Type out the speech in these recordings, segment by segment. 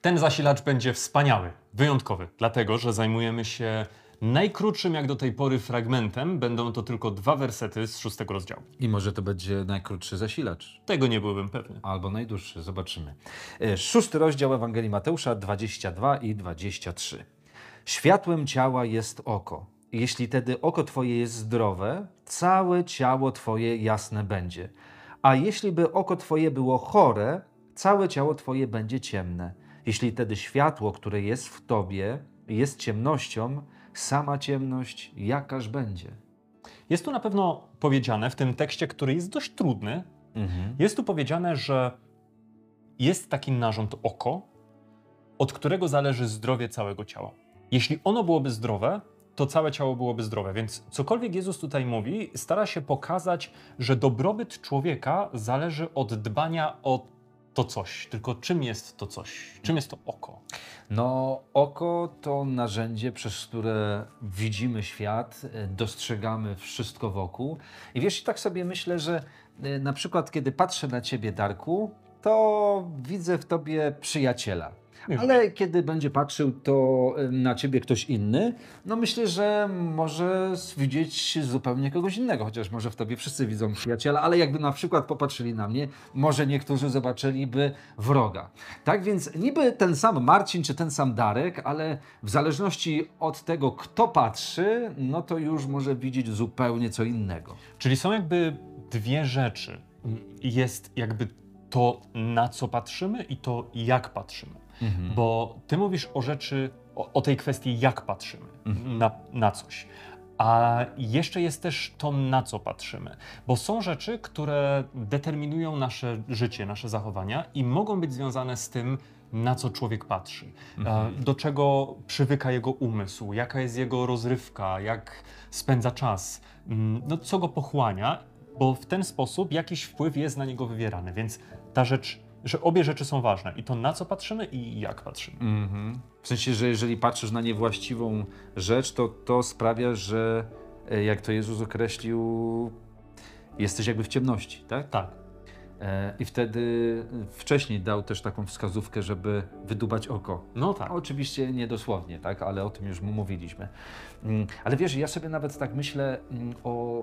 Ten zasilacz będzie wspaniały, wyjątkowy, dlatego że zajmujemy się najkrótszym jak do tej pory fragmentem. Będą to tylko dwa wersety z szóstego rozdziału. I może to będzie najkrótszy zasilacz. Tego nie byłbym pewny. Albo najdłuższy, zobaczymy. E, Szósty rozdział Ewangelii Mateusza 22 i 23. Światłem ciała jest oko. Jeśli tedy oko Twoje jest zdrowe, całe ciało Twoje jasne będzie. A jeśli by oko Twoje było chore, całe ciało Twoje będzie ciemne. Jeśli tedy światło, które jest w Tobie, jest ciemnością, sama ciemność jakaż będzie. Jest tu na pewno powiedziane w tym tekście, który jest dość trudny, jest tu powiedziane, że jest taki narząd oko, od którego zależy zdrowie całego ciała. Jeśli ono byłoby zdrowe, to całe ciało byłoby zdrowe. Więc cokolwiek Jezus tutaj mówi, stara się pokazać, że dobrobyt człowieka zależy od dbania o to coś. Tylko czym jest to coś? Czym jest to oko? No, oko to narzędzie, przez które widzimy świat, e, dostrzegamy wszystko wokół. I wiesz, i tak sobie myślę, że e, na przykład, kiedy patrzę na ciebie, Darku, to widzę w tobie przyjaciela. Ale kiedy będzie patrzył to na ciebie ktoś inny, no myślę, że może widzieć zupełnie kogoś innego, chociaż może w tobie wszyscy widzą przyjaciela, ale jakby na przykład popatrzyli na mnie, może niektórzy zobaczyliby wroga. Tak więc niby ten sam Marcin czy ten sam Darek, ale w zależności od tego, kto patrzy, no to już może widzieć zupełnie co innego. Czyli są jakby dwie rzeczy. Jest jakby to, na co patrzymy i to, jak patrzymy. Bo ty mówisz o rzeczy, o, o tej kwestii, jak patrzymy na, na coś. A jeszcze jest też to, na co patrzymy. Bo są rzeczy, które determinują nasze życie, nasze zachowania i mogą być związane z tym, na co człowiek patrzy, e, do czego przywyka jego umysł, jaka jest jego rozrywka, jak spędza czas, mm, no, co go pochłania, bo w ten sposób jakiś wpływ jest na niego wywierany. Więc ta rzecz, że obie rzeczy są ważne i to, na co patrzymy i jak patrzymy. W sensie, że jeżeli patrzysz na niewłaściwą rzecz, to to sprawia, że e, jak to Jezus określił, jesteś jakby w ciemności, tak? Tak. E, I wtedy wcześniej dał też taką wskazówkę, żeby wydubać oko. No tak. Oczywiście niedosłownie, tak, ale o tym już mu mówiliśmy. Mm, Ale wiesz, ja sobie nawet tak myślę mm, o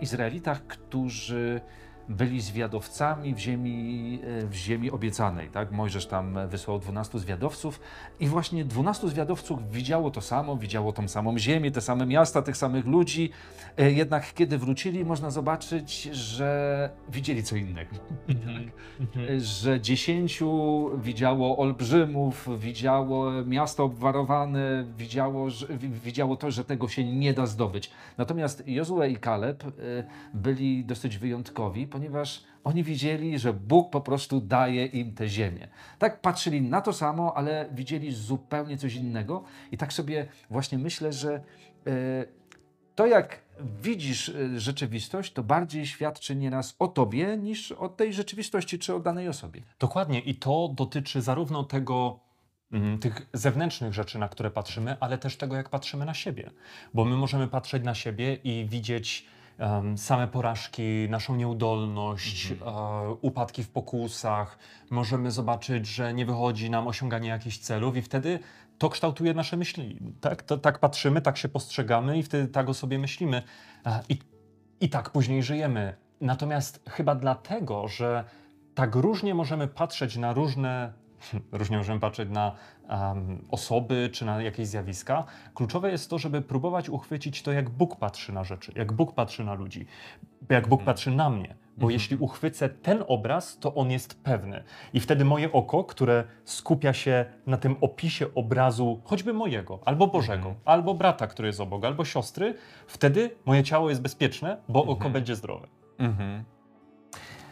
Izraelitach, którzy byli zwiadowcami w ziemi, e, w ziemi obiecanej. Tak? Mojżesz tam wysłał 12 zwiadowców i właśnie 12 zwiadowców widziało to samo, widziało tą samą ziemię, te same miasta, tych samych ludzi. E, Jednak kiedy wrócili, można zobaczyć, że widzieli co innego. Mhm. Że dziesięciu widziało olbrzymów, widziało miasto obwarowane, widziało, że, wi- widziało to, że tego się nie da zdobyć. Natomiast Jozue i Kaleb byli dosyć wyjątkowi, ponieważ oni widzieli, że Bóg po prostu daje im tę ziemię. Tak patrzyli na to samo, ale widzieli zupełnie coś innego. I tak sobie właśnie myślę, że y, to jak widzisz y, rzeczywistość, to bardziej świadczy nieraz o tobie niż o tej rzeczywistości czy o danej osobie. Dokładnie i to dotyczy zarówno tego, mm, tych zewnętrznych rzeczy, na które patrzymy, ale też tego, jak patrzymy na siebie. Bo my możemy patrzeć na siebie i widzieć em, same porażki, naszą nieudolność, e, upadki w pokusach. Możemy zobaczyć, że nie wychodzi nam osiąganie jakichś celów i wtedy to kształtuje nasze myśli. Tak, to, tak patrzymy, tak się postrzegamy i wtedy tak o sobie myślimy. E, I, I tak później żyjemy. Natomiast chyba dlatego, że tak różnie możemy patrzeć na różne, różnie możemy patrzeć na em, osoby czy na jakieś zjawiska, kluczowe jest to, żeby próbować uchwycić to, jak Bóg patrzy na rzeczy, jak Bóg patrzy na ludzi, jak Bóg patrzy na mnie. Bo jeśli uchwycę ten obraz, to on jest pewny. I wtedy moje oko, które skupia się na tym opisie obrazu, choćby mojego, albo Bożego, albo brata, który jest obok, albo siostry, wtedy moje ciało jest bezpieczne, bo oko będzie zdrowe.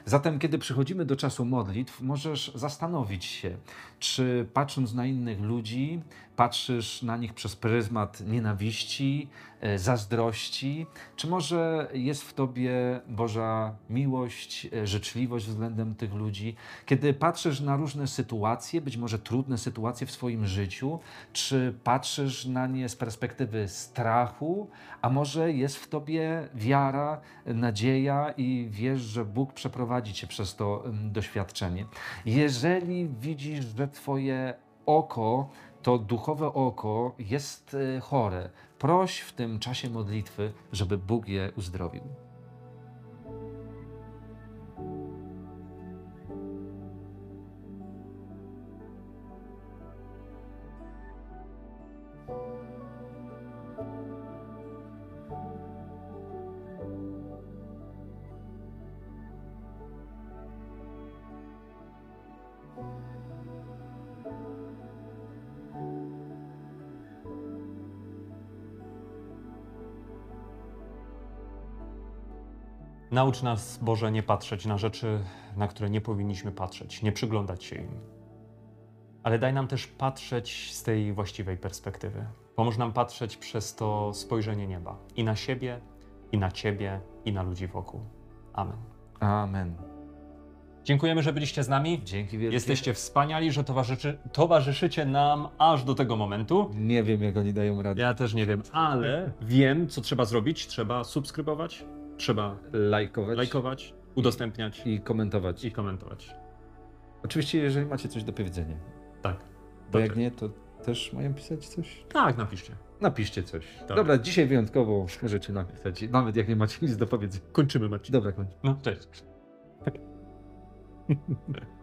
Zatem, kiedy przychodzimy do czasu modlitw, możesz zastanowić się, czy patrząc na innych ludzi, patrzysz na nich przez pryzmat nienawiści, e, zazdrości? Czy może jest w tobie Boża miłość, e, życzliwość względem tych ludzi? Kiedy patrzysz na różne sytuacje, być może trudne sytuacje w swoim życiu, czy patrzysz na nie z perspektywy strachu, a może jest w tobie wiara, nadzieja i wiesz, że Bóg przeprowadzi cię przez to mm, doświadczenie? Jeżeli widzisz, że twoje oko, to duchowe oko jest e, chore, proś w tym czasie modlitwy, żeby Bóg je uzdrowił. Naucz nas, Boże, nie patrzeć na rzeczy, na które nie powinniśmy patrzeć, nie przyglądać się im. Ale daj nam też patrzeć z tej właściwej perspektywy. Pomóż nam patrzeć przez to spojrzenie nieba i na siebie, i na Ciebie, i na ludzi wokół. Amen. Amen. Dziękujemy, że byliście z nami. Dzięki wielkie. Jesteście wspaniali, że towarzyszy, towarzyszycie nam aż do tego momentu. Nie wiem, jak oni dają radę. Ja też nie wiem, ale wiem, co trzeba zrobić. Trzeba subskrybować, trzeba Lajkować lajkować, udostępniać i komentować. i komentować. Oczywiście, jeżeli macie coś do powiedzenia. Tak. Bo jak Dobrze. nie, to też mają pisać coś? Tak, napiszcie. Napiszcie coś. Tak. Dobra, dzisiaj wyjątkowo możecie napisać, nawet jak nie macie nic do powiedzenia. Kończymy, Marcin. Dobra, kończ. No, cześć.